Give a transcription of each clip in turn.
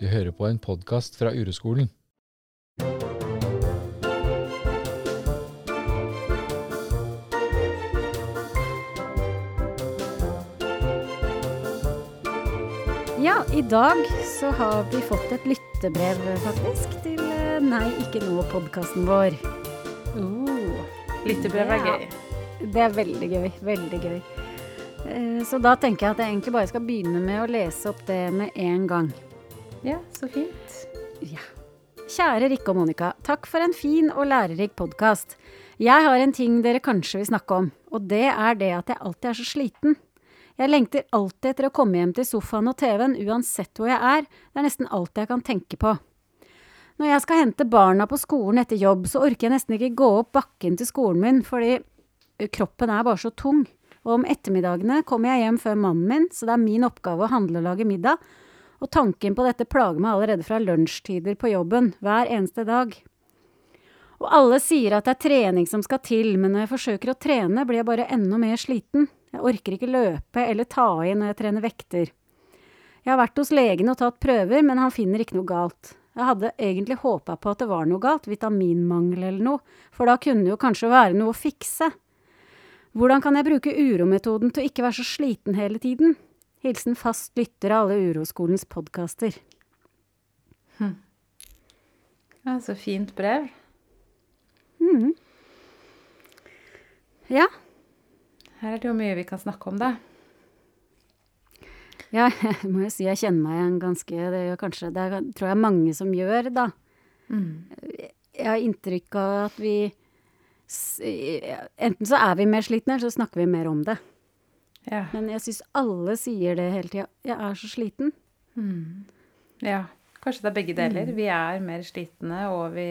Du hører på en podkast fra Ureskolen. Ja, i dag så har vi fått et lyttebrev, faktisk, til eh, Nei, ikke nå-podkasten vår. Uh, Lyttebrev er Ja. gøy. Det er veldig gøy. Veldig gøy. Eh, Så da tenker jeg at jeg egentlig bare skal begynne med å lese opp det med en gang. Ja, så fint. Ja. Kjære Rikke og Monica, takk for en fin og lærerik podkast. Jeg har en ting dere kanskje vil snakke om, og det er det at jeg alltid er så sliten. Jeg lengter alltid etter å komme hjem til sofaen og TV-en uansett hvor jeg er, det er nesten alt jeg kan tenke på. Når jeg skal hente barna på skolen etter jobb, så orker jeg nesten ikke gå opp bakken til skolen min, fordi kroppen er bare så tung. Og om ettermiddagene kommer jeg hjem før mannen min, så det er min oppgave å handle og lage middag. Og tanken på dette plager meg allerede fra lunsjtider på jobben, hver eneste dag. Og alle sier at det er trening som skal til, men når jeg forsøker å trene, blir jeg bare enda mer sliten. Jeg orker ikke løpe eller ta i når jeg trener vekter. Jeg har vært hos legen og tatt prøver, men han finner ikke noe galt. Jeg hadde egentlig håpa på at det var noe galt, vitaminmangel eller noe, for da kunne det jo kanskje være noe å fikse. Hvordan kan jeg bruke urometoden til å ikke være så sliten hele tiden? Hilsen fast lytter av alle Uroskolens podkaster. Ja, så fint brev. Ja, Her er det jo mye vi kan snakke om, da. ja, jeg må jo si jeg kjenner meg igjen ganske Det gjør kanskje Det er, tror jeg mange som gjør, da. Jeg har inntrykk av at vi Enten så er vi mer slitne, eller så snakker vi mer om det. Ja. Men jeg syns alle sier det hele tida. Jeg er så sliten. ja. Kanskje det er begge deler. Vi er mer slitne, og vi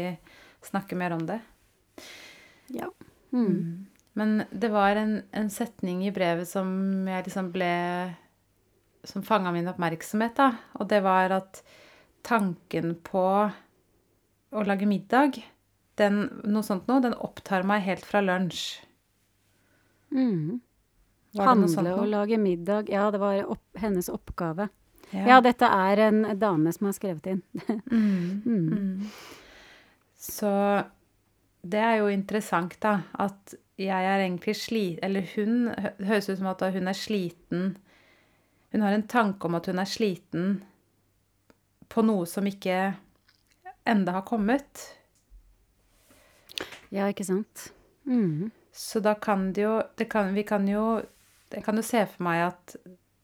snakker mer om det. Ja. Men det var en, en setning i brevet som jeg liksom ble Som fanga min oppmerksomhet, da. Og det var at tanken på å lage middag, den, noe sånt noe, den opptar meg helt fra lunsj. Mm. Handle og lage middag. Ja, det var opp, hennes oppgave. Ja. Ja. dette er en dame som har skrevet inn. Mm. Så det er jo interessant, da, at jeg er egentlig sliten Eller hun høres ut som at hun er sliten Hun har en tanke om at hun er sliten på noe som ikke enda har kommet. Ja, ikke sant? Mm. Så da kan det jo, det kan, Vi kan jo Jeg kan jo se for meg at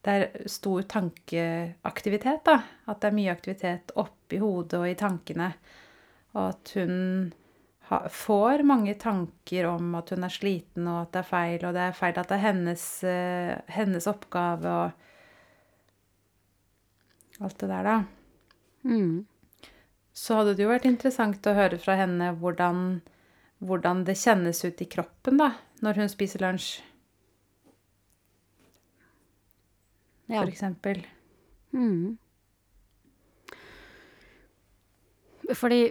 det er stor tankeaktivitet, da. At det er mye aktivitet oppi hodet og i tankene. Og at hun får mange tanker om at hun er sliten, og at det er feil, og det er feil at det er hennes, eh, hennes oppgave og alt det der, da. Mm. Så hadde det jo vært interessant å høre fra henne hvordan, hvordan det kjennes ut i kroppen da, når hun spiser lunsj, Ja. for eksempel. Mm. Fordi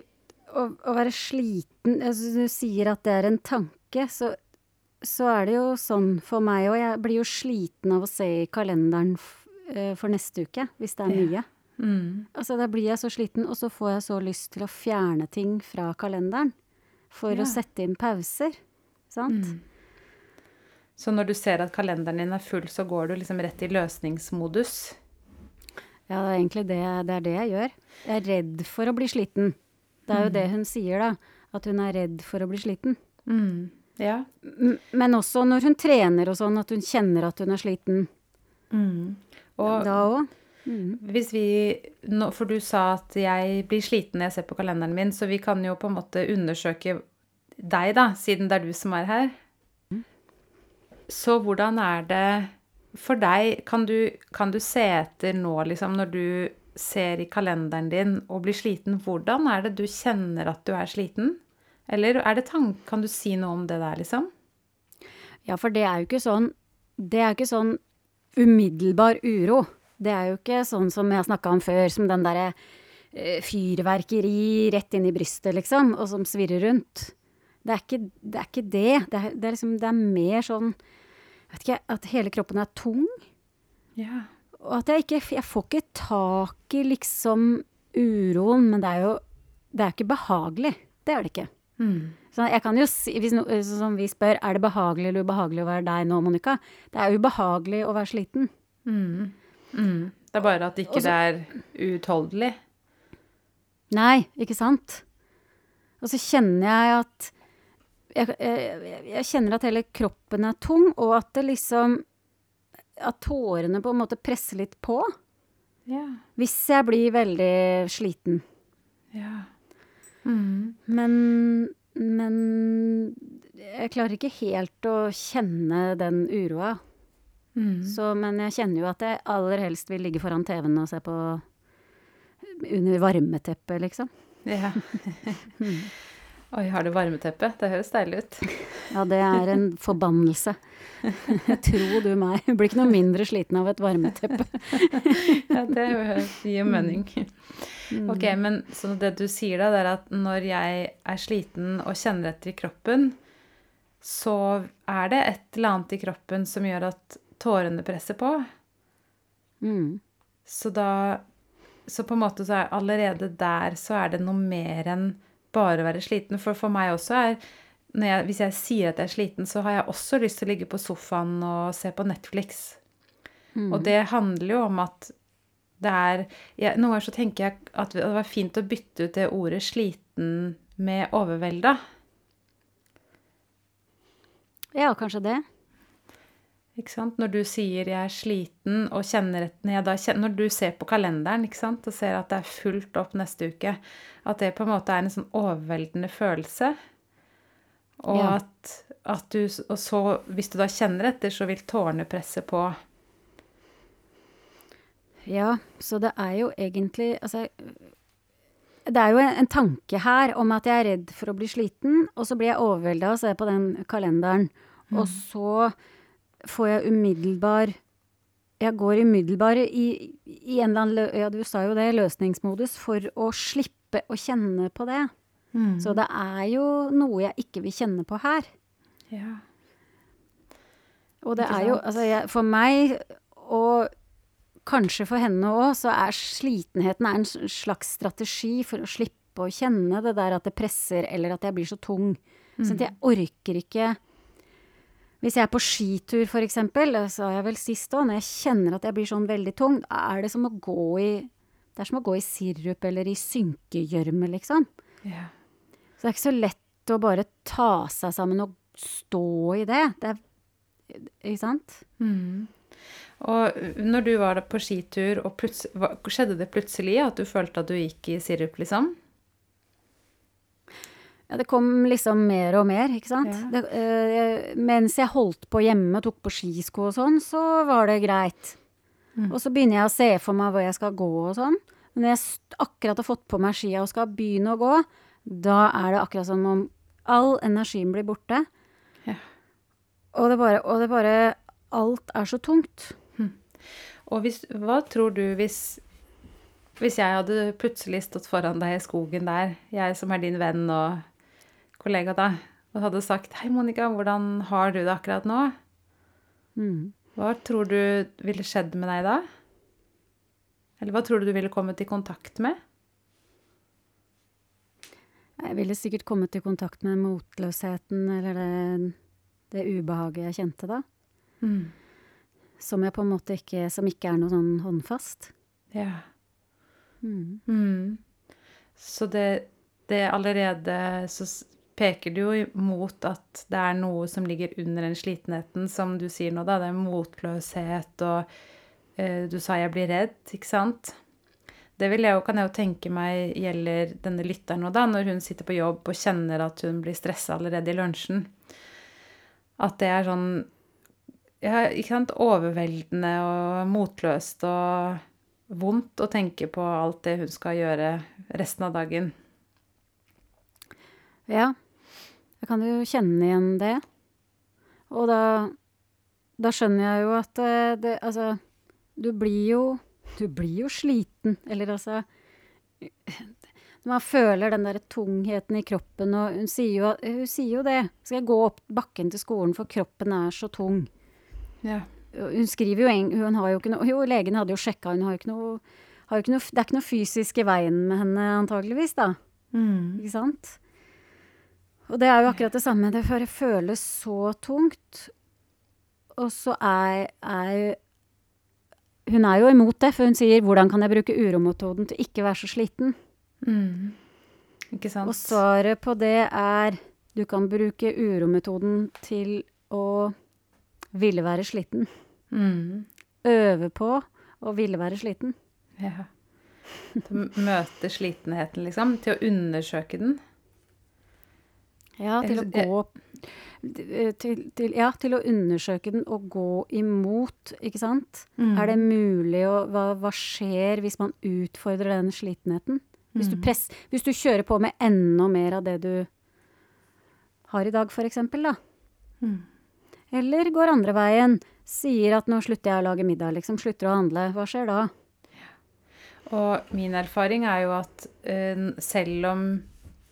å, å være sliten altså Du sier at det er en tanke, så, så er det jo sånn for meg òg. Jeg blir jo sliten av å se i kalenderen eh, for neste uke, hvis det er Ja. mye. Mm. Altså, da blir jeg så sliten, og så får jeg så lyst til å fjerne ting fra kalenderen. For Ja. å sette inn pauser. Sant? Mm. Så når du ser at kalenderen din er full, så går du liksom rett i løsningsmodus. Ja, det er egentlig det, det er det jeg gjør. Jeg er redd for å bli sliten. Det er jo det hun sier, da. At hun er redd for å bli sliten. Mm. Ja. Men også når hun trener og sånn, at hun kjenner at hun er sliten. Mm. Og Da òg. hvis vi For du sa at jeg blir sliten når jeg ser på kalenderen min, så vi kan jo på en måte undersøke deg, da, siden det er du som er her. Så hvordan er det for deg? Kan du, kan du se etter nå, liksom, når du ser i kalenderen din og blir sliten, hvordan er det du kjenner at du er sliten? Eller er det tank, kan du si noe om det der, liksom? Ja, for det er jo ikke sånn Det er ikke sånn umiddelbar uro. Det er jo ikke sånn som jeg snakka om før, som den derre eh, fyrverkeri rett inn i brystet, liksom, og som svirrer rundt. Det er ikke det. Er ikke det. Det, er, det, er liksom, det er mer sånn vet ikke, At hele kroppen er tung. Ja. Og at jeg ikke Jeg får ikke tak i liksom uroen, men det er jo Det er ikke behagelig. Det er det ikke. Mm. Så jeg kan jo si, hvis no, sånn som vi spør, er det behagelig eller ubehagelig å være deg nå, Monica? Det er ubehagelig å være sliten. Mm. Mm. Det er bare at ikke Og så- det er uutholdelig. Nei, ikke sant? Og så kjenner jeg at jeg, jeg, jeg kjenner at hele kroppen er tung, og at det liksom At tårene på en måte presser litt på. Ja. Hvis jeg blir veldig sliten. ja. Mm. Men Men jeg klarer ikke helt å kjenne den uroa. Mm. Så, men jeg kjenner jo at jeg aller helst vil ligge foran TV-en og se på under varmeteppet, liksom. Ja. Oi, har du varmeteppe? Det høres deilig ut. Ja, det er en forbannelse. Tro du meg. Jeg blir ikke noe mindre sliten av et varmeteppe. Ja, det gir mening. Ok, men så det du sier da, det er at når jeg er sliten og kjenner etter i kroppen, så er det et eller annet i kroppen som gjør at tårene presser på. Mm. Så da Så på en måte så er allerede der så er det noe mer enn bare være sliten. For for meg også er jeg, Hvis jeg sier at jeg er sliten, så har jeg også lyst til å ligge på sofaen og se på Netflix. Mm. Og det handler jo om at det er jeg, Noen ganger så tenker jeg at det var fint å bytte ut det ordet 'sliten' med 'overvelda'. Ja, kanskje det. Når du sier 'jeg er sliten' og kjenner et, når, du ser på kalenderen sant? og ser at det er fullt opp neste uke, at det på en måte er en sånn overveldende følelse. Og Ja. at, at du Og så, hvis du da kjenner etter, så vil tårene presse på. Ja, så det er jo egentlig Altså det er jo en, en tanke her om at jeg er redd for å bli sliten, og så blir jeg overvelda av å se på den kalenderen. Og så får jeg umiddelbar Jeg går umiddelbar i, i en eller annen Ja, du sa jo det, løsningsmodus, for å slippe å kjenne på det. Så det er jo noe jeg ikke vil kjenne på her. Ja. Og det er jo, altså jeg, for meg, og kanskje for henne òg, så er slitenheten er en slags strategi for å slippe å kjenne det der at det presser, eller at jeg blir så tung. Sånn at jeg orker ikke Hvis jeg er på skitur, for eksempel, det sa jeg vel sist òg, når jeg kjenner at jeg blir sånn veldig tung, er det som å gå i Det er som å gå i sirup eller i synkegjørme, liksom. Yeah. Så det er ikke så lett å bare ta seg sammen og stå i det. Det er Ikke sant? Mm. Og når du var på skitur, og skjedde det plutselig at du følte at du gikk i sirup, liksom? Ja, det kom liksom mer og mer, ikke sant. Ja. Det, eh, mens jeg holdt på hjemme, og tok på skisko og sånn, så var det greit. Mm. Og så begynner jeg å se for meg hvor jeg skal gå og sånn. Men når jeg akkurat har fått på meg skia og skal begynne å gå, da er det akkurat som om all energien blir borte. Ja. Og det bare, og det bare Alt er så tungt. Og hvis, hva tror du hvis Hvis jeg hadde plutselig stått foran deg i skogen der, jeg som er din venn og kollega da, og hadde sagt 'Hei, Monica, hvordan har du det akkurat nå?' Mm. Hva tror du ville skjedd med deg da? Eller hva tror du du ville kommet i kontakt med? Jeg ville sikkert kommet i kontakt med motløsheten eller det, det ubehaget jeg kjente da. Som jeg på en måte ikke Som ikke er noe sånn håndfast. Ja. Mm. Mm. Så det, det allerede så peker det jo mot at det er noe som ligger under den slitenheten, som du sier nå, da. Det er motløshet og eh, Du sa 'jeg blir redd', ikke sant? Det jeg kan jeg jo tenke meg gjelder denne lytteren nå, da, når hun sitter på jobb og kjenner at hun blir stressa allerede i lunsjen. At det er sånn ja, ikke sant, overveldende og motløst og vondt å tenke på alt det hun skal gjøre resten av dagen. Ja, jeg kan jo kjenne igjen det. Og da, da skjønner jeg jo at eh, det Altså, du blir jo Du blir jo sliten, eller altså Når man føler den der tungheten i kroppen, og hun sier jo, hun sier jo det. Skal jeg gå opp bakken til skolen, for kroppen er så tung. Ja. Hun skriver jo Hun har jo ikke noe Jo, legen hadde jo sjekka, hun har jo ikke noe har jo ikke noe, Det er ikke noe fysisk i veien med henne, antageligvis, da. Mm. Ikke sant? Og det er jo akkurat det samme. Det føles så tungt. Og så er, er Hun er jo imot det, for hun sier 'hvordan kan jeg bruke urometoden til ikke være så sliten'? Mm. Ikke sant? Og svaret på det er du kan bruke urometoden til å ville være sliten. Mm. Øve på å ville være sliten. Ja. Til å møte slitenheten, liksom. Til å undersøke den. Ja, til å gå til, til, Ja, til å undersøke den og gå imot, ikke sant? Mm. Er det mulig å hva, hva skjer hvis man utfordrer den slitenheten? Hvis du, Mm. press, hvis du kjører på med enda mer av det du har i dag, eksempel, da. Mm. Eller går andre veien, sier at nå slutter jeg å lage middag, liksom, slutter å handle. Hva skjer da? Og min erfaring er jo at uh, selv om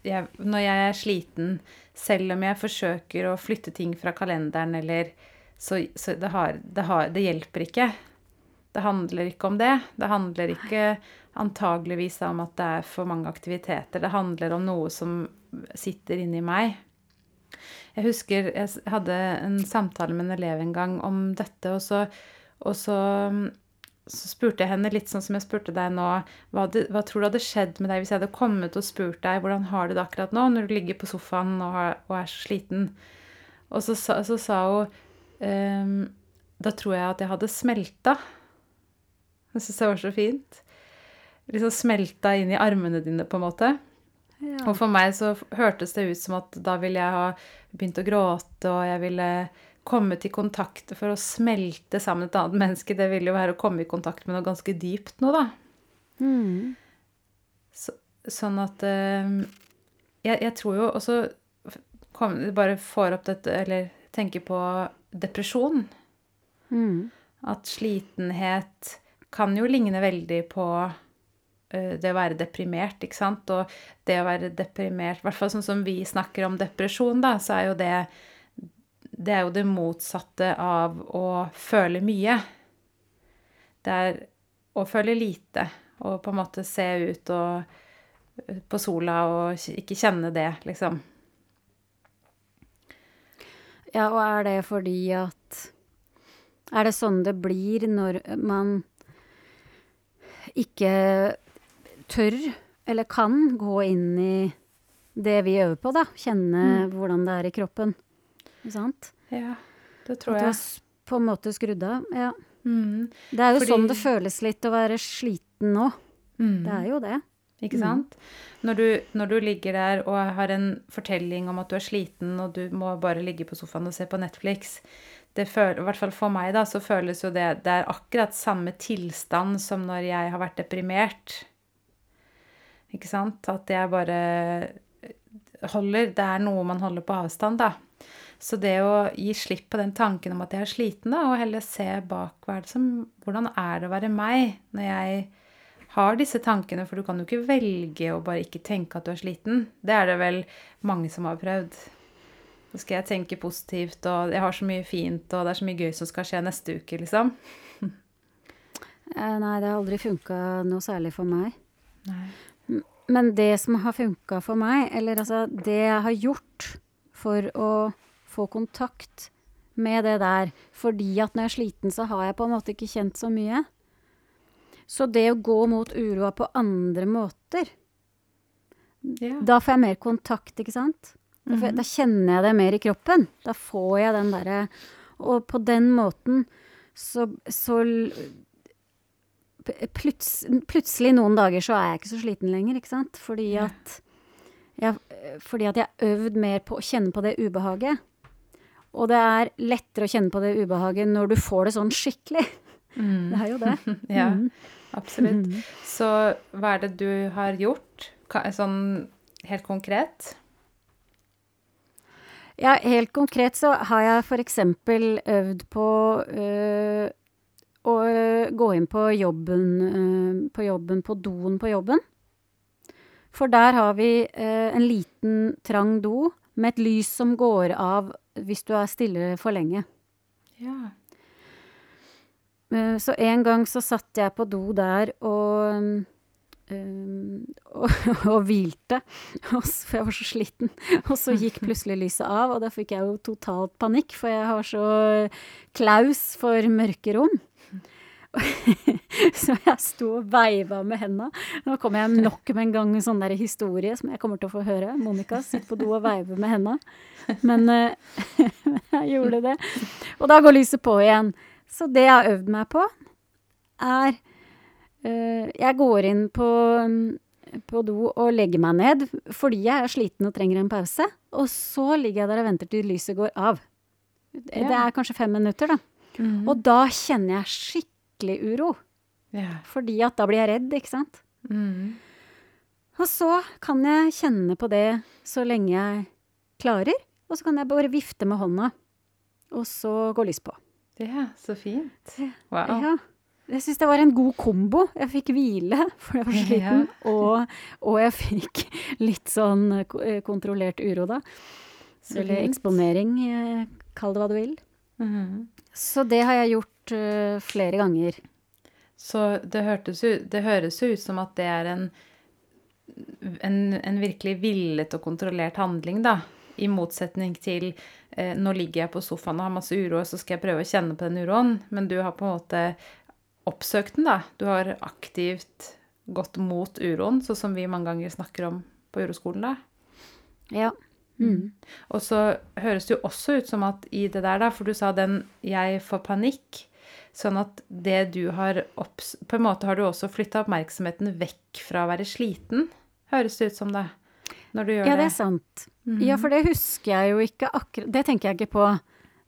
jeg, Når jeg er sliten, selv om jeg forsøker å flytte ting fra kalenderen eller Så, så det, har, det, har, det hjelper ikke. Det handler ikke om det. Det handler ikke antageligvis om at det er for mange aktiviteter. Det handler om noe som sitter inni meg. Jeg husker jeg hadde en samtale med en elev en gang om dette, og så, og så, så spurte jeg henne litt sånn som jeg spurte deg nå. Hva, det, hva tror du hadde skjedd med deg hvis jeg hadde kommet og spurt deg hvordan har du det akkurat nå, når du ligger på sofaen og, har, og er så sliten? Og så, sa- så sa hun ehm, Da tror jeg at jeg hadde smelta. Jeg syns det var så fint. Liksom smelta inn i armene dine, på en måte. Og for meg så hørtes det ut som at da ville jeg ha begynt å gråte, og jeg ville komme til kontakt for å smelte sammen et annet menneske. Det ville jo være å komme i kontakt med noe ganske dypt nå, da. Mm. Så, sånn at eh, jeg, jeg tror jo også kom, Bare får opp dette, eller tenker på depresjon. Mm. At slitenhet kan jo ligne veldig på eh, det å være deprimert, ikke sant? Og det å være deprimert, i hvert fall sånn som vi snakker om depresjon, da, så er jo det Det er jo det motsatte av å føle mye. Det er å føle lite, og på en måte se ut og på sola og ikke kjenne det, liksom. Ja, og er det fordi at Er det sånn det blir når man ikke tør eller kan gå inn i det vi øver på, da? Kjenne hvordan det er i kroppen. Sant? Ja, det tror At du jeg. på en måte skrudd av. Ja. Mm. Det er jo Fordi- sånn det føles litt å være sliten nå. Mm. Det er jo det. Ikke sant? Når, du, når du ligger der og har en fortelling om at du er sliten, og du må bare ligge på sofaen og se på Netflix det føler, I hvert fall for meg, da, så føles jo det Det er akkurat samme tilstand som når jeg har vært deprimert. Ikke sant? At jeg bare holder Det er noe man holder på avstand, da. Så det å gi slipp på den tanken om at jeg er sliten, da, og heller se bak hva er det som, Hvordan er det å være meg når jeg har disse tankene? For du kan jo ikke velge å bare ikke tenke at du er sliten. Det er det vel mange som har prøvd. Så skal jeg tenke positivt, og jeg har så mye fint, og det er så mye gøy som skal skje neste uke, liksom. Eh, Nei, det har aldri funka noe særlig for meg. Nei. Men det som har funka for meg, eller altså det jeg har gjort for å få kontakt med det der, fordi at når jeg er sliten, så har jeg på en måte ikke kjent så mye. Så det å gå mot uroa på andre måter, Ja. da får jeg mer kontakt, ikke sant? Da, jeg, da kjenner jeg det mer i kroppen. Da får jeg den derre Og på den måten så, så pluts, Plutselig noen dager så er jeg ikke så sliten lenger, ikke sant? Fordi at jeg, fordi at jeg har øvd mer på å kjenne på det ubehaget. Og det er lettere å kjenne på det ubehaget når du får det sånn skikkelig. Mm. Det er jo det. Ja, Mhm. absolutt. Så hva er det du har gjort, sånn helt konkret? Ja, helt konkret så har jeg f.eks. øvd på øh, å gå inn på jobben, øh, på jobben, på doen på jobben. For der har vi øh, en liten, trang do med et lys som går av hvis du er stille for lenge. Ja. Eh, Så en gang så satt jeg på do der og um, og, og hvilte, og for jeg var så sliten. Og så gikk plutselig lyset av, og da fikk jeg jo totalt panikk, for jeg har så klaus for mørke rom. Så jeg sto og veiva med henda. Nå kommer jeg nok med en gang en sånn der historie som jeg kommer til å få høre. Monica sitter på do og veiver med henda. Men eh, jeg gjorde det. Og da går lyset på igjen. Så det jeg har øvd meg på, er eh, Jeg går inn på, mm, på do og legger meg ned fordi jeg er sliten og trenger en pause. Og så ligger jeg der og venter til lyset går av. Det er kanskje fem minutter, da. Mhm. Og da kjenner jeg skikkelig uro. Yeah. Fordi at da blir jeg redd, ikke sant. Mm. Og så kan jeg kjenne på det så lenge jeg klarer. Og så kan jeg bare vifte med hånda, og så går lys på. ja, så fint. Wow. Ja. Jeg syns det var en god kombo. Jeg fikk hvile, for jeg var sliten, sliten. Og, og jeg fikk litt sånn eh, ko- kontrollert uro, da. Så Eller eksponering, eh, kall det hva du vil. Mhm. Så det har jeg gjort eh, flere ganger. Så det, ut, det høres jo ut som at det er en, en, en virkelig villet og kontrollert handling, da. I motsetning til eh, nå ligger jeg på sofaen og har masse uro, så skal jeg prøve å kjenne på den uroen. Men du har på en måte oppsøkt den, da. Du har aktivt gått mot uroen, sånn som vi mange ganger snakker om på uroskolen, da. Ja. Mm. Og så høres det jo også ut som at i det der, da, for du sa den 'jeg får panikk', sånn at det du har opps... På en måte har du også flytta oppmerksomheten vekk fra å være sliten, høres det ut som det. Når du gjør Ja, det det. er sant. Ja, for det husker jeg jo ikke akkurat Det tenker jeg ikke på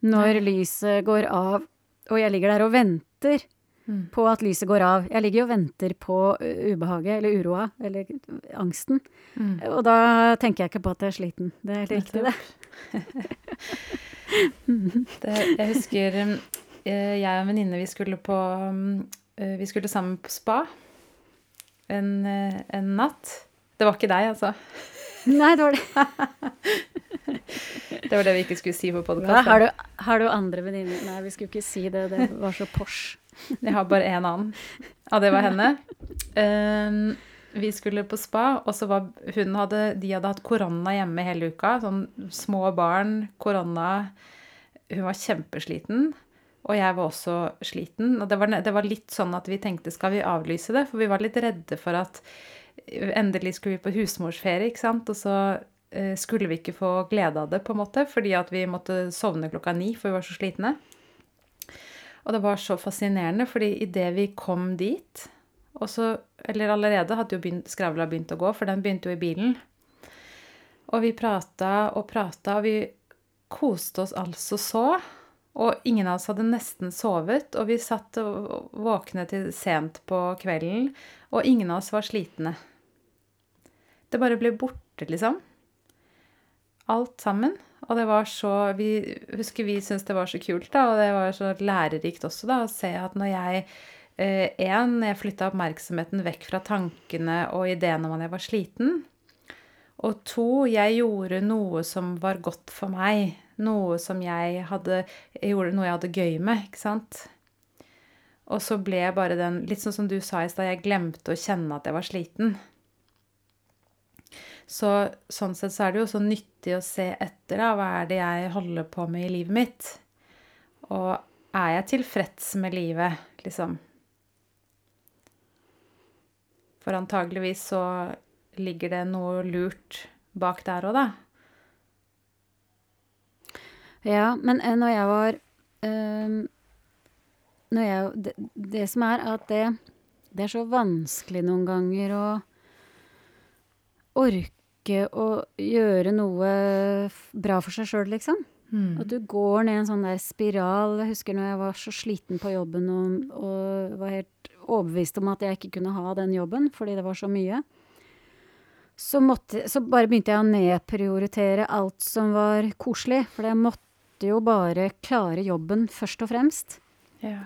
når lyset går av, og jeg ligger der og venter Mm. på at lyset går av. Jeg ligger jo og venter på ubehaget, eller uroa, eller angsten. Mm. Og da tenker jeg ikke på at jeg er sliten. Det er helt riktig, det. det jeg husker eh, jeg og en venninne, vi skulle på um, eh, Vi skulle sammen på spa en, eh, en natt. Det var ikke deg, altså. Nei, det var det. Det var det vi ikke skulle si på podkast. har, du, har du andre venninner? Nei, vi skulle ikke si det. Det var så Porsche. Jeg har bare én annen. Ja, det var henne. Um, vi skulle på spa, og så var hun hadde, de hadde hatt korona hjemme hele uka. Sånn små barn, korona. Hun var kjempesliten. Og jeg var også sliten. Og det var, det var litt sånn at vi tenkte skal vi avlyse det? For vi var litt redde for at endelig skulle vi på husmorsferie, ikke sant. Og så eh, skulle vi ikke få glede av det, på en måte, fordi at vi måtte sovne klokka ni, for vi var så slitne. Og det var så fascinerende, fordi idet vi kom dit og så, Eller allerede hadde jo skravla begynt å gå, for den begynte jo i bilen. Og vi prata og prata, og vi koste oss altså så. Og ingen av oss hadde nesten sovet, og vi satt og våkne til sent på kvelden, og ingen av oss var slitne. Det bare ble borte, liksom. Alt sammen. Og det var så Vi husker vi syntes det var så kult, da, og det var så lærerikt også, da, å se at når jeg Én, jeg flytta oppmerksomheten vekk fra tankene og ideene om at jeg var sliten. Og to, jeg gjorde noe som var godt for meg. Noe som jeg hadde gjorde noe jeg hadde gøy med, ikke sant? Og så ble jeg bare den Litt sånn som du sa i stad, jeg glemte å kjenne at jeg var sliten. Så sånn sett så er det jo så nyttig å se etter, da. Hva er det jeg holder på med i livet mitt? Og er jeg tilfreds med livet, liksom? For antageligvis så ligger det noe lurt bak der òg, da. Ja, men eh, når jeg var ehm, når jeg, det, det som er at det, det er så vanskelig noen ganger å orke å gjøre noe bra for seg sjøl, liksom. At du går ned en sånn der spiral. Jeg husker når jeg var så sliten på jobben og, og var helt overbevist om at jeg ikke kunne ha den jobben fordi det var så mye. Så, måtte, så bare begynte jeg å nedprioritere alt som var koselig. For det måtte jo bare klare jobben først og fremst. Ja.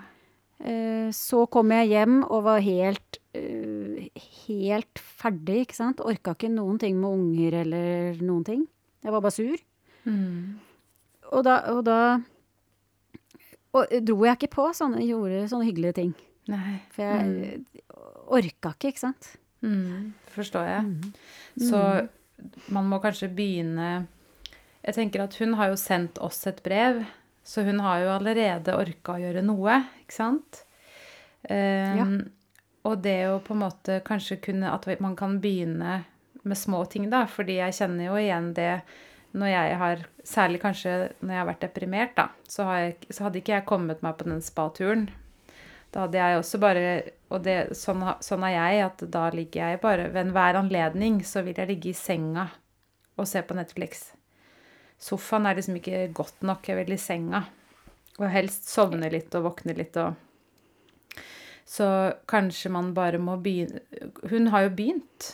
Eh, Så kom jeg hjem og var helt, eh, helt ferdig, ikke sant. Orka ikke noen ting med unger eller noen ting. Jeg var bare sur. Mm. Og da, og da og dro jeg ikke på sånne, gjorde sånne hyggelige ting. Nei. For jeg orka ikke, ikke sant. Mm, forstår jeg. Mm. Så man må kanskje begynne Jeg tenker at hun har jo sendt oss et brev, så hun har jo allerede orka å gjøre noe, ikke sant? Um, Og det å på en måte kanskje kunne At man kan begynne med små ting, da. Fordi jeg kjenner jo igjen det når jeg har Særlig kanskje når jeg har vært deprimert, da. Så, har jeg, så hadde ikke jeg kommet meg på den spaturen. Da hadde jeg også bare Og det, sånn, sånn er jeg, at da ligger jeg bare Ved enhver anledning så vil jeg ligge i senga og se på Netflix. Sofaen er liksom ikke godt nok. Jeg vil i senga. Og helst sovne litt og våkne litt og Så kanskje man bare må begynne Hun har jo begynt.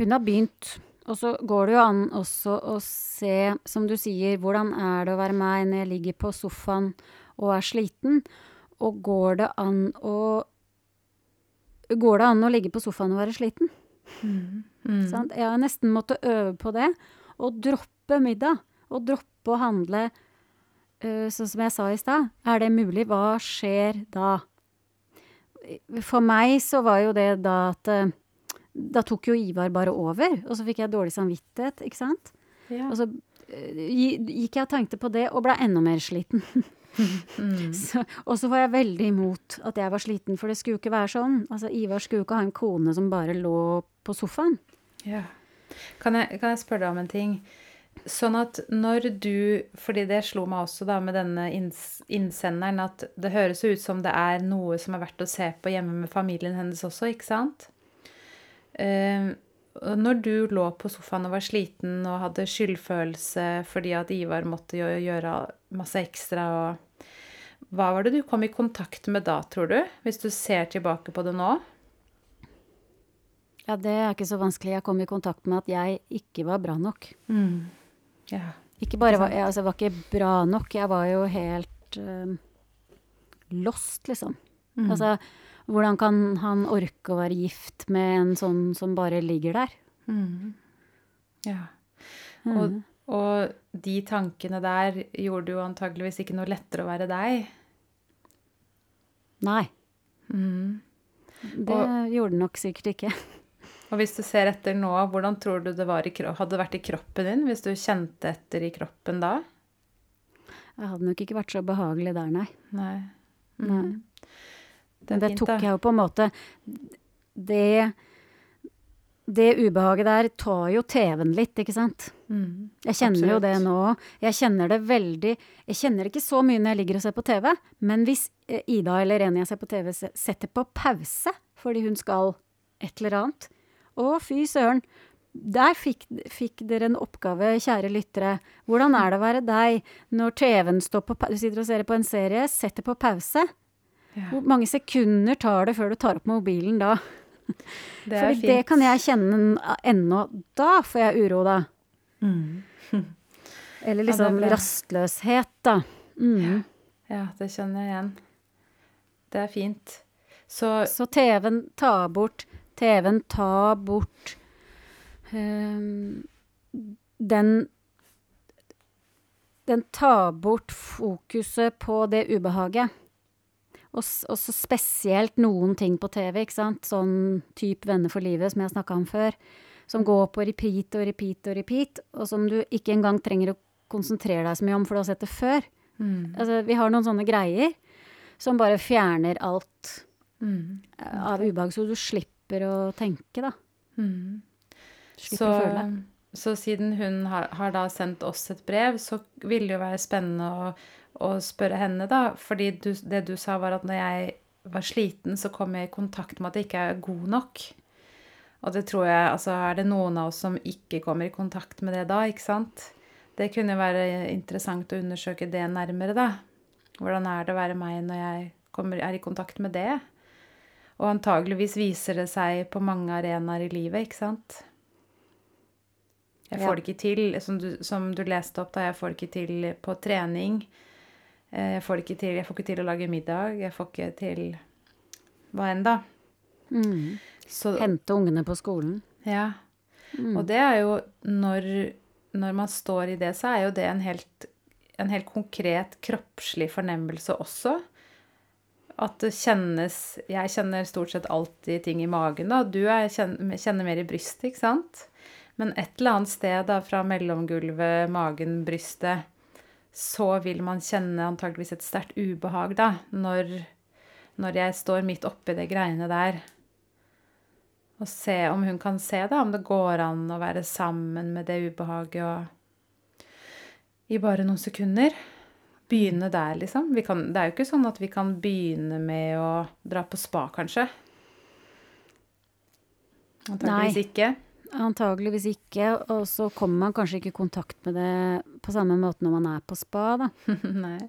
Hun har begynt, og så går det jo an også å se, som du sier, hvordan er det å være meg når jeg ligger på sofaen og er sliten? Og går det an å Går det an å ligge på sofaen og være sliten? Mm. Mm. Jeg har nesten måttet øve på det. Å droppe middag. Og droppe å handle øh, sånn som jeg sa i stad. Er det mulig? Hva skjer da? For meg så var jo det da at øh, Da tok jo Ivar bare over, og så fikk jeg dårlig samvittighet, ikke sant? Ja. Og så øh, gikk jeg og tenkte på det, og ble enda mer sliten. Mm. Så, og så var jeg veldig imot at jeg var sliten, for det skulle jo ikke være sånn. Altså, Ivar skulle jo ikke ha en kone som bare lå på sofaen. Ja. Kan jeg, kan jeg spørre deg om en ting? Sånn at når du Fordi det slo meg også da med denne innsenderen, at det høres ut som det er noe som er verdt å se på hjemme med familien hennes også, ikke sant? Og når du lå på sofaen og var sliten og hadde skyldfølelse fordi at Ivar måtte gjøre masse ekstra og Hva var det du kom i kontakt med da, tror du? Hvis du ser tilbake på det nå? Ja, det er ikke så vanskelig. Jeg kom i kontakt med at jeg ikke var bra nok. Ja. Ikke bare var jeg, altså, var ikke bra nok, jeg var jo helt eh, lost, liksom. Mm. Altså, hvordan kan han orke å være gift med en sånn som bare ligger der? Mm. Ja. Mm. Og, og de tankene der gjorde jo antageligvis ikke noe lettere å være deg. Nei, Mm. det gjorde det nok sikkert ikke. Og hvis du ser etter nå, hvordan tror du det var i, hadde vært i kroppen din hvis du kjente etter i kroppen da? Jeg hadde nok ikke vært så behagelig der, nei. Nei. nei. Det det tok jeg jo på en måte Det Det ubehaget der tar jo TV-en litt, ikke sant? Mm. Jeg kjenner jo det nå. Jeg kjenner det veldig Jeg kjenner det ikke så mye når jeg ligger og ser på TV, men hvis eh, Ida eller en jeg ser på TV, setter på pause fordi hun skal et eller annet Å, fy søren. Der fikk, fikk dere en oppgave, kjære lyttere. Hvordan er det å være deg når TV-en står på Du sitter og ser på en serie, setter på pause. Ja, Hvor mange sekunder tar det før du tar opp mobilen da? det Fordi det kan jeg kjenne ennå. Da får jeg uro, da. Mm. Eller liksom ja, rastløshet, da. Mm. Ja, det kjenner jeg igjen. Det er fint. Så Så TV-en tar bort TV-en tar bort um, den Den tar bort fokuset på det ubehaget. Og, og så spesielt noen ting på TV, ikke sant. Sånn type Venner for livet, som jeg snakka om før. Som går på repeat og repeat og repeat, og som du ikke engang trenger å konsentrere deg så mye om, for du har sett det før. mm. Altså, vi har noen sånne greier som bare fjerner alt Mm. av ubehag, så du slipper å tenke, da. Mm. Slipper Så, å føle. så siden hun har, har da sendt oss et brev, så vil det jo være spennende å, å spørre henne, da. Fordi du, det du sa, var at når jeg var sliten, så kom jeg i kontakt med at jeg ikke er god nok. Og det tror jeg Altså, er det noen av oss som ikke kommer i kontakt med det da, ikke sant? Det kunne være interessant å undersøke det nærmere, da. Hvordan er det å være meg når jeg kommer, er i kontakt med det? Og antageligvis viser det seg på mange arenaer i livet, ikke sant? Jeg får det ikke til, som du, som du leste opp, da, jeg får det ikke til på trening. Eh, Jeg får ikke til, jeg får ikke til å lage middag, jeg får ikke til hva enn da. Mm. Så, Hente ungene på skolen. ja. Mm. Og det er jo når, når man står i det, så er jo det en helt en helt konkret kroppslig fornemmelse også. At det kjennes Jeg kjenner stort sett alltid ting i magen, da. Du er, kjenner, kjenner mer i brystet, ikke sant? Men et eller annet sted da, fra mellomgulvet, magen, brystet, så vil man kjenne antageligvis et sterkt ubehag, da, når, når jeg står midt oppi det greiene der. Og se om hun kan se, da, om det går an å være sammen med det ubehaget og I bare noen sekunder. Begynne der, liksom. Kan, det er jo ikke sånn at vi kan begynne med å dra på spa, kanskje. Antakeligvis ikke. Antageligvis ikke. Og så kommer man kanskje ikke i kontakt med det på samme måte når man er på spa, da.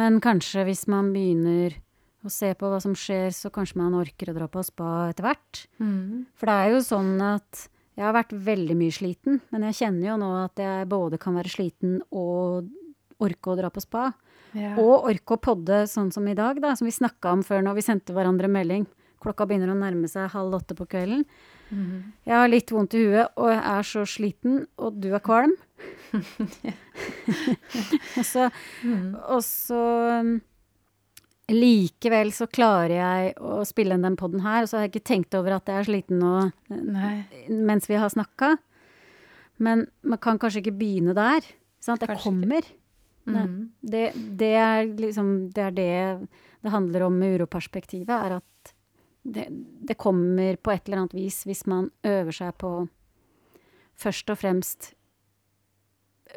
Men kanskje hvis man begynner å se på hva som skjer, så kanskje man orker å dra på spa etter hvert. Mm. For det er jo sånn at jeg har vært veldig mye sliten, men jeg kjenner jo nå at jeg både kan være sliten og orke å dra på spa. Ja. Og orke å podde sånn som i dag, da, som vi snakka om før når vi sendte hverandre melding. Klokka begynner å nærme seg halv åtte på kvelden. Mhm. Jeg har litt vondt i huet, og jeg er så sliten, og du er kvalm. og så, Mhm. og så um, Likevel så klarer jeg å spille inn den poden her, og så har jeg ikke tenkt over at jeg er sliten nå Nei. mens vi har snakka. Men man kan kanskje ikke begynne der. Sant? Det kommer. Mm. Det, det er liksom Det er det det handler om med uroperspektivet, er at det, det kommer på et eller annet vis hvis man øver seg på Først og fremst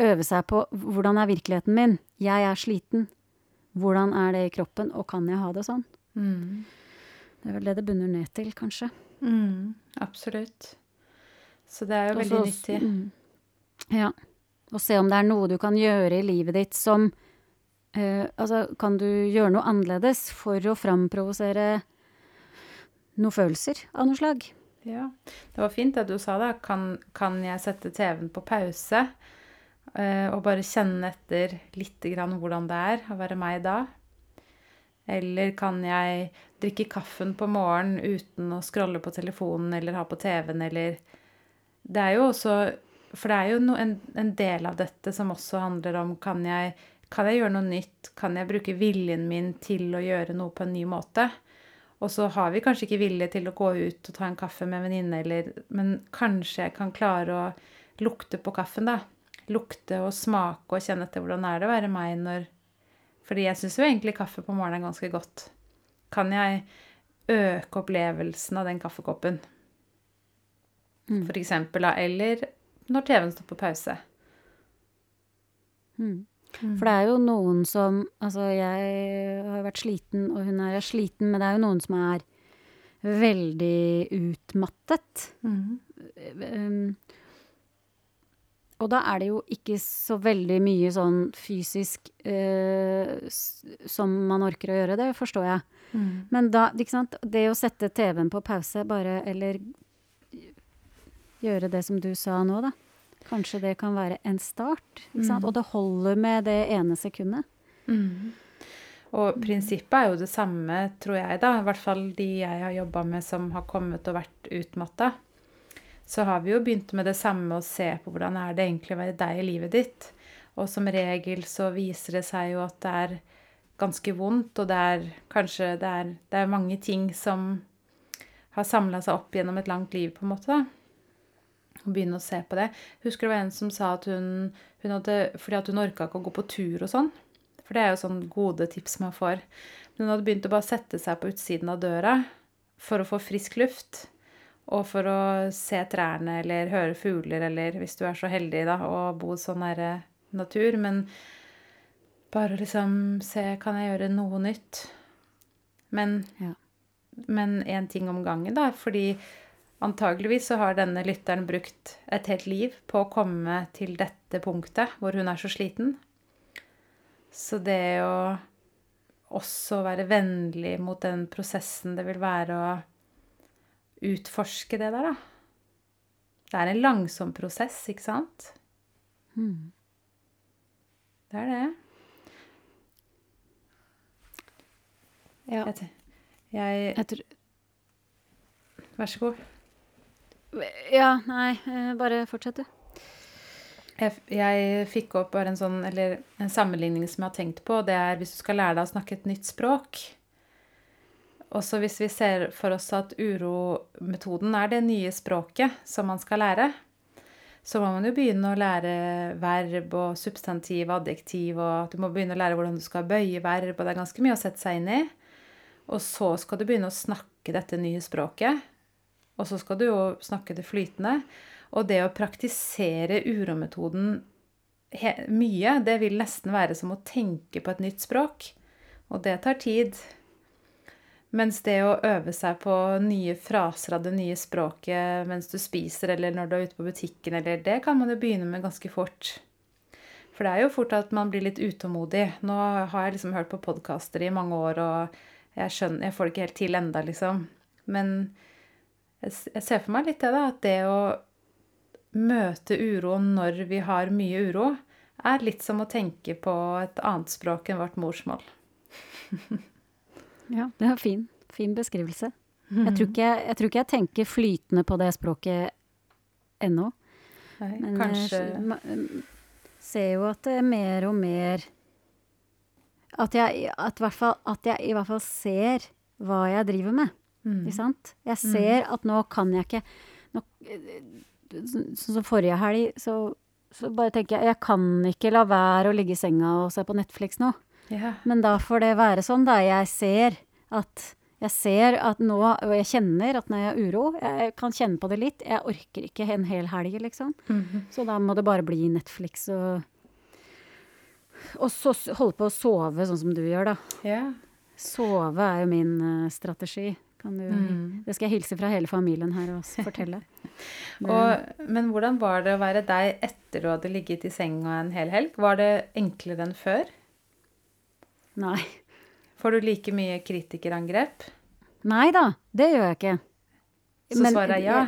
øve seg på hvordan er virkeligheten min? Jeg er sliten. Hvordan er det i kroppen, og kan jeg ha det sånn? Mm. Det er vel det det bunner ned til, kanskje. Mm, Absolutt. Så det er jo Og veldig nyttig. mm. Ja. Og se om det er noe du kan gjøre i livet ditt som eh, Altså, kan du gjøre noe annerledes for å framprovosere noen følelser av noe slag? Ja. Det var fint det du sa, da. Kan, kan jeg sette TV-en på pause Uh, og bare kjenne etter litt hvordan det er å være meg da? Eller kan jeg drikke kaffen på morgenen uten å scrolle på telefonen eller ha på TV-en, eller Det er jo også For det er jo no, en, en del av dette som også handler om kan jeg, kan jeg gjøre noe nytt? Kan jeg bruke viljen min til å gjøre noe på en ny måte? Og så har vi kanskje ikke vilje til å gå ut og ta en kaffe med en venninne, eller Men kanskje jeg kan klare å lukte på kaffen, da. Lukte og smake og kjenne etter hvordan er det å være meg når Fordi jeg syns jo egentlig kaffe på morgenen er ganske godt. Kan jeg øke opplevelsen av den kaffekoppen? Mm. For eksempel, da. Eller når TV-en står på pause. Mm. For det er jo noen som Altså, jeg har vært sliten, og hun er sliten, men det er jo noen som er veldig utmattet. Mm. Um, og da er det jo ikke så veldig mye sånn fysisk uh, som man orker å gjøre, det forstår jeg. Mm. Men da, ikke sant, det å sette TV-en på pause, bare, eller gjøre det som du sa nå, da. Kanskje det kan være en start. Mm. Og det holder med det ene sekundet. Mm. Og prinsippet er jo det samme, tror jeg, da. I hvert fall de jeg har jobba med som har kommet og vært utmatta. Så har vi jo begynt med det samme å se på hvordan er det egentlig å være deg i livet ditt. Og som regel så viser det seg jo at det er ganske vondt, og det er kanskje det er, det er mange ting som har samla seg opp gjennom et langt liv, på en måte, da. Og begynne å se på det. Husker det var en som sa at hun, hun hadde Fordi at hun orka ikke å gå på tur og sånn. For det er jo sånn gode tips man får. Men hun hadde begynt å bare sette seg på utsiden av døra for å få frisk luft. Og for å se trærne eller høre fugler, eller hvis du er så heldig da, å bo så nære natur. Men bare liksom se Kan jeg gjøre noe nytt? Men Ja. én ting om gangen, da. Fordi antageligvis så har denne lytteren brukt et helt liv på å komme til dette punktet hvor hun er så sliten. Så det å også være vennlig mot den prosessen det vil være å utforske det der, da. Det er en langsom prosess, ikke sant? Hmm. Det er det. Ja. Jeg, jeg Jeg tror Vær så god. Ja, nei, eh, bare fortsett, du. Jeg, jeg fikk opp bare en sånn, eller en sammenligning som jeg har tenkt på. Det er hvis du skal lære deg å snakke et nytt språk. Også hvis vi ser for oss at urometoden er det nye språket som man skal lære, så må man jo begynne å lære verb og substantiv og adjektiv, og du må begynne å lære hvordan du skal bøye verb, og det er ganske mye å sette seg inn i. Og så skal du begynne å snakke dette nye språket. Og så skal du jo snakke det flytende. Og det å praktisere urometoden mye, det vil nesten være som å tenke på et nytt språk. Og det tar tid. Mens det å øve seg på nye fraser av det nye språket mens du spiser, eller når du er ute på butikken, eller det kan man jo begynne med ganske fort. For det er jo fort at man blir litt utålmodig. Nå har jeg liksom hørt på podkaster i mange år, og jeg skjønner Jeg får det ikke helt til enda, liksom. Men jeg, ser for meg litt det, da. At det å møte uro når vi har mye uro, er litt som å tenke på et annet språk enn vårt morsmål. ja, det er fin. Fin beskrivelse. Jeg, tror ikke, jeg, tror ikke jeg tenker flytende på det språket ennå. Nei, Men kanskje jeg ser jo at det er mer og mer At jeg, at, at jeg i hvert fall ser hva jeg driver med. Mm. Ikke sant? Jeg ser at nå kan jeg ikke Sånn som forrige helg, så, så bare tenker jeg jeg kan ikke la være å ligge i senga og se på Netflix nå. Yeah. Men da får det være sånn, da. Jeg ser at jeg ser at nå, og jeg kjenner at når jeg har uro Jeg kan kjenne på det litt. Jeg orker ikke en hel helg, liksom. Mhm. Så da må det bare bli Netflix og Og så holde på å sove sånn som du gjør, da. Yeah. Sove er jo min eh, strategi. Du, Mm. Det skal jeg hilse fra hele familien her og fortelle. men, Og, men hvordan var det å være deg etter du hadde ligget i senga en hel helg? Var det enklere enn før? Nei. Får du like mye kritikerangrep? Nei da, det gjør jeg ikke. Så svaret er ja?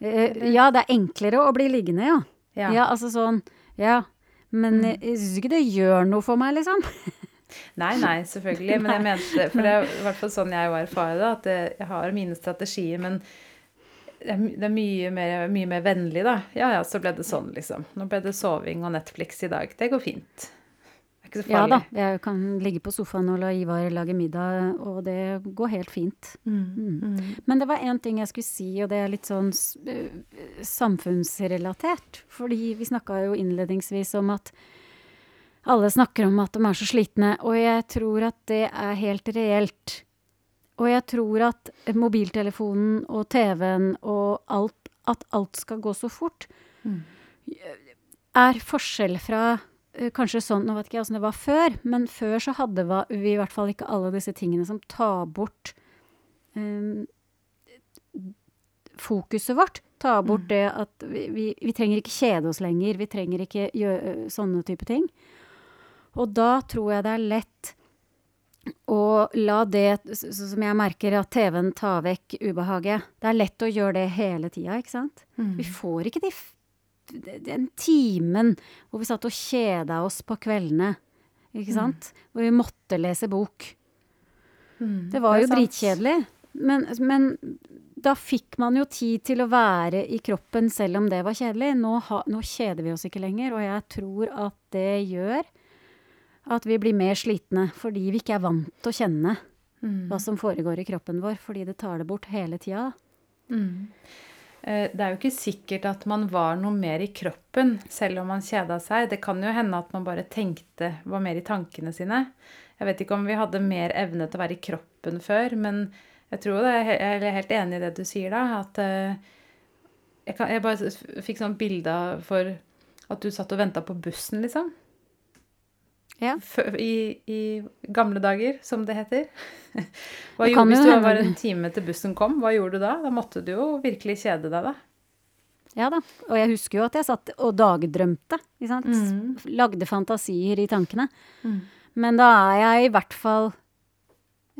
Eh, ja, det er enklere å bli liggende, ja. Ja. Ja, altså sånn Ja. Men Mm. jeg syns ikke det gjør noe for meg, liksom. Nei, nei, selvfølgelig. Men jeg mente For det er i hvert fall sånn jeg erfarer det, at jeg har mine strategier, men det er, mye, mer, mye mer vennlig, da. Ja ja, så ble det sånn, liksom. Nå ble det soving og Netflix i dag. Det går fint. Det er ikke så Ja da, jeg kan ligge på sofaen og la Ivar lage middag, og det går helt fint. Mm. Mm. Mm. Men det var én ting jeg skulle si, og det er litt sånn øh, samfunnsrelatert. Fordi vi snakka jo innledningsvis om at alle snakker om at de er så slitne, og jeg tror at det er helt reelt. Og jeg tror at mobiltelefonen og TV-en og alt At alt skal gå så fort, Mm. er forskjell fra eh, kanskje sånn, Nå vet ikke jeg åssen det var før, men før så hadde vi i hvert fall ikke alle disse tingene som tar bort um, fokuset vårt. Ta bort det at vi, vi, vi trenger ikke kjede oss lenger. Vi trenger ikke gjøre sånne type ting. Og da tror jeg det er lett å la det, som jeg merker at TV-en tar vekk ubehaget Det er lett å gjøre det hele tida, ikke sant? Mm. Vi får ikke de, den timen hvor vi satt og kjeda oss på kveldene, ikke sant? Hvor vi måtte lese bok. Mm. Det var det jo dritkjedelig. Men, men da fikk man jo tid til å være i kroppen selv om det var kjedelig. Nå, ha, nå kjeder vi oss ikke lenger, og jeg tror at det gjør at vi blir mer slitne fordi vi ikke er vant til å kjenne Mm. hva som foregår i kroppen vår, fordi det tar det bort hele tida. Mm. Eh, Det er jo ikke sikkert at man var noe mer i kroppen selv om man kjeda seg. Det kan jo hende at man bare tenkte, var mer i tankene sine. Jeg vet ikke om vi hadde mer evne til å være i kroppen før, men jeg tror det, jeg er helt enig i det du sier da, at eh, jeg, kan, jeg bare fikk sånn bilde for at du satt og venta på bussen, liksom. Ja. I, I gamle dager, som det heter. Hva Det gjorde, hvis du var en time til bussen kom, hva gjorde du da? Da måtte du jo virkelig kjede deg, da. Ja da. Og jeg husker jo at jeg satt og dagdrømte. Mm. Lagde fantasier i tankene. Mm. Men da er jeg i hvert fall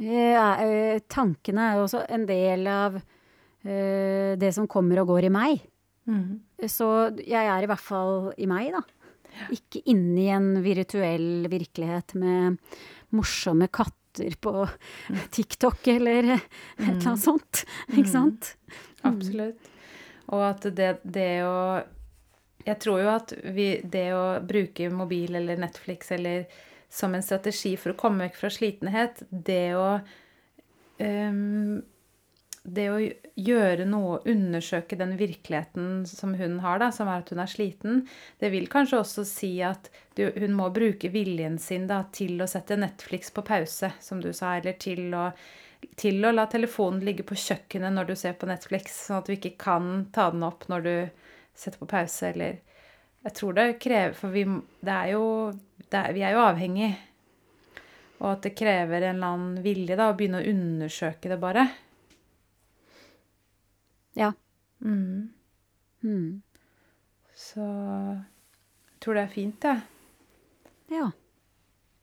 eh, eh, Tankene er jo også en del av eh, det som kommer og går i meg. Mm. Så jeg er i hvert fall i meg, da. Ikke inni en virtuell virkelighet med morsomme katter på TikTok eller et eller annet sånt. Ikke sant? Absolutt. Og at det, det å jeg tror jo at vi, det å bruke mobil eller Netflix eller som en strategi for å komme vekk fra slitenhet, det å um, det å gjøre noe, undersøke den virkeligheten som hun har, da, som er at hun er sliten, det vil kanskje også si at du, hun må bruke viljen sin da, til å sette Netflix på pause, som du sa, eller til å, til å la telefonen ligge på kjøkkenet når du ser på Netflix, sånn at du ikke kan ta den opp når du setter på pause, eller Jeg tror det krever For vi, er jo er, Vi er jo avhengig. Og at det krever en eller annen vilje da, å begynne å undersøke det, bare. Ja. Mm. Mm. Så jeg tror det er fint, jeg. Ja.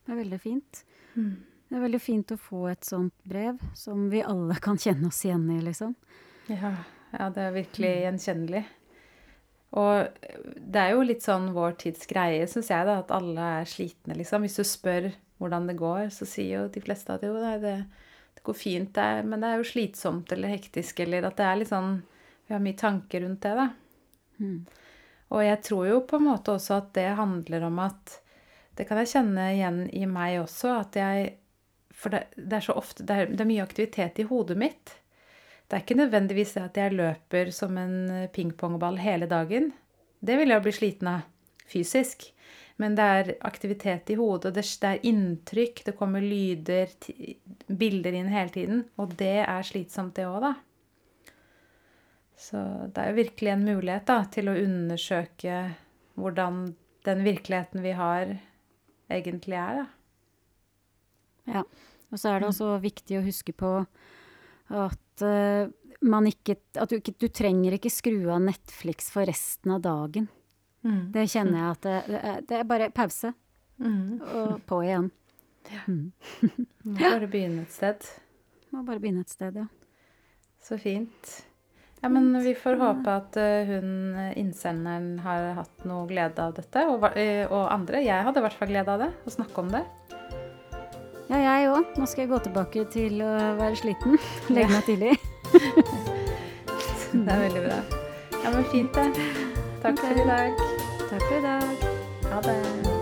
Det er veldig fint. Mm. Det er veldig fint å få et sånt brev som vi alle kan kjenne oss igjen i, liksom. Ja, ja, det er virkelig gjenkjennelig. Og det er jo litt sånn vår tids greie, syns jeg, da, at alle er slitne, liksom. Hvis du spør hvordan det går, så sier jo de fleste at jo, nei, det, det går fint, det er, men det er jo slitsomt eller hektisk, eller at det er litt sånn Vi har mye tanker rundt det, da. Mm. Og jeg tror jo på en måte også at det handler om at Det kan jeg kjenne igjen i meg også, at jeg For det, det er så ofte det er, det er mye aktivitet i hodet mitt. Det er ikke nødvendigvis det at jeg løper som en pingpongball hele dagen. Det vil jeg jo bli sliten av fysisk. Men det er aktivitet i hodet, det, er inntrykk, det kommer lyder, bilder inn hele tiden. Og det er slitsomt, det òg, da. Så det er jo virkelig en mulighet da, til å undersøke hvordan den virkeligheten vi har, egentlig er, da. Ja. Og så er det også viktig å huske på at uh, man ikke At du, ikke, du trenger ikke skru av Netflix for resten av dagen. Mm. Det kjenner jeg at det, det, er, bare pause, Mm. og på igjen. Mm. Må bare begynne et sted. Må bare begynne et sted, ja. Så fint. Ja, men vi får håpe at eh, hun, eh, innsenderen, har hatt noe glede av dette. Og, eh, og andre. Jeg hadde i hvert fall glede av det. Å snakke om det. Ja, jeg òg. Nå skal jeg gå tilbake til å være sliten. Legge meg tidlig. Det er veldig bra. Ja, men fint, det. Takk for i dag. Takk for i dag. Ha det.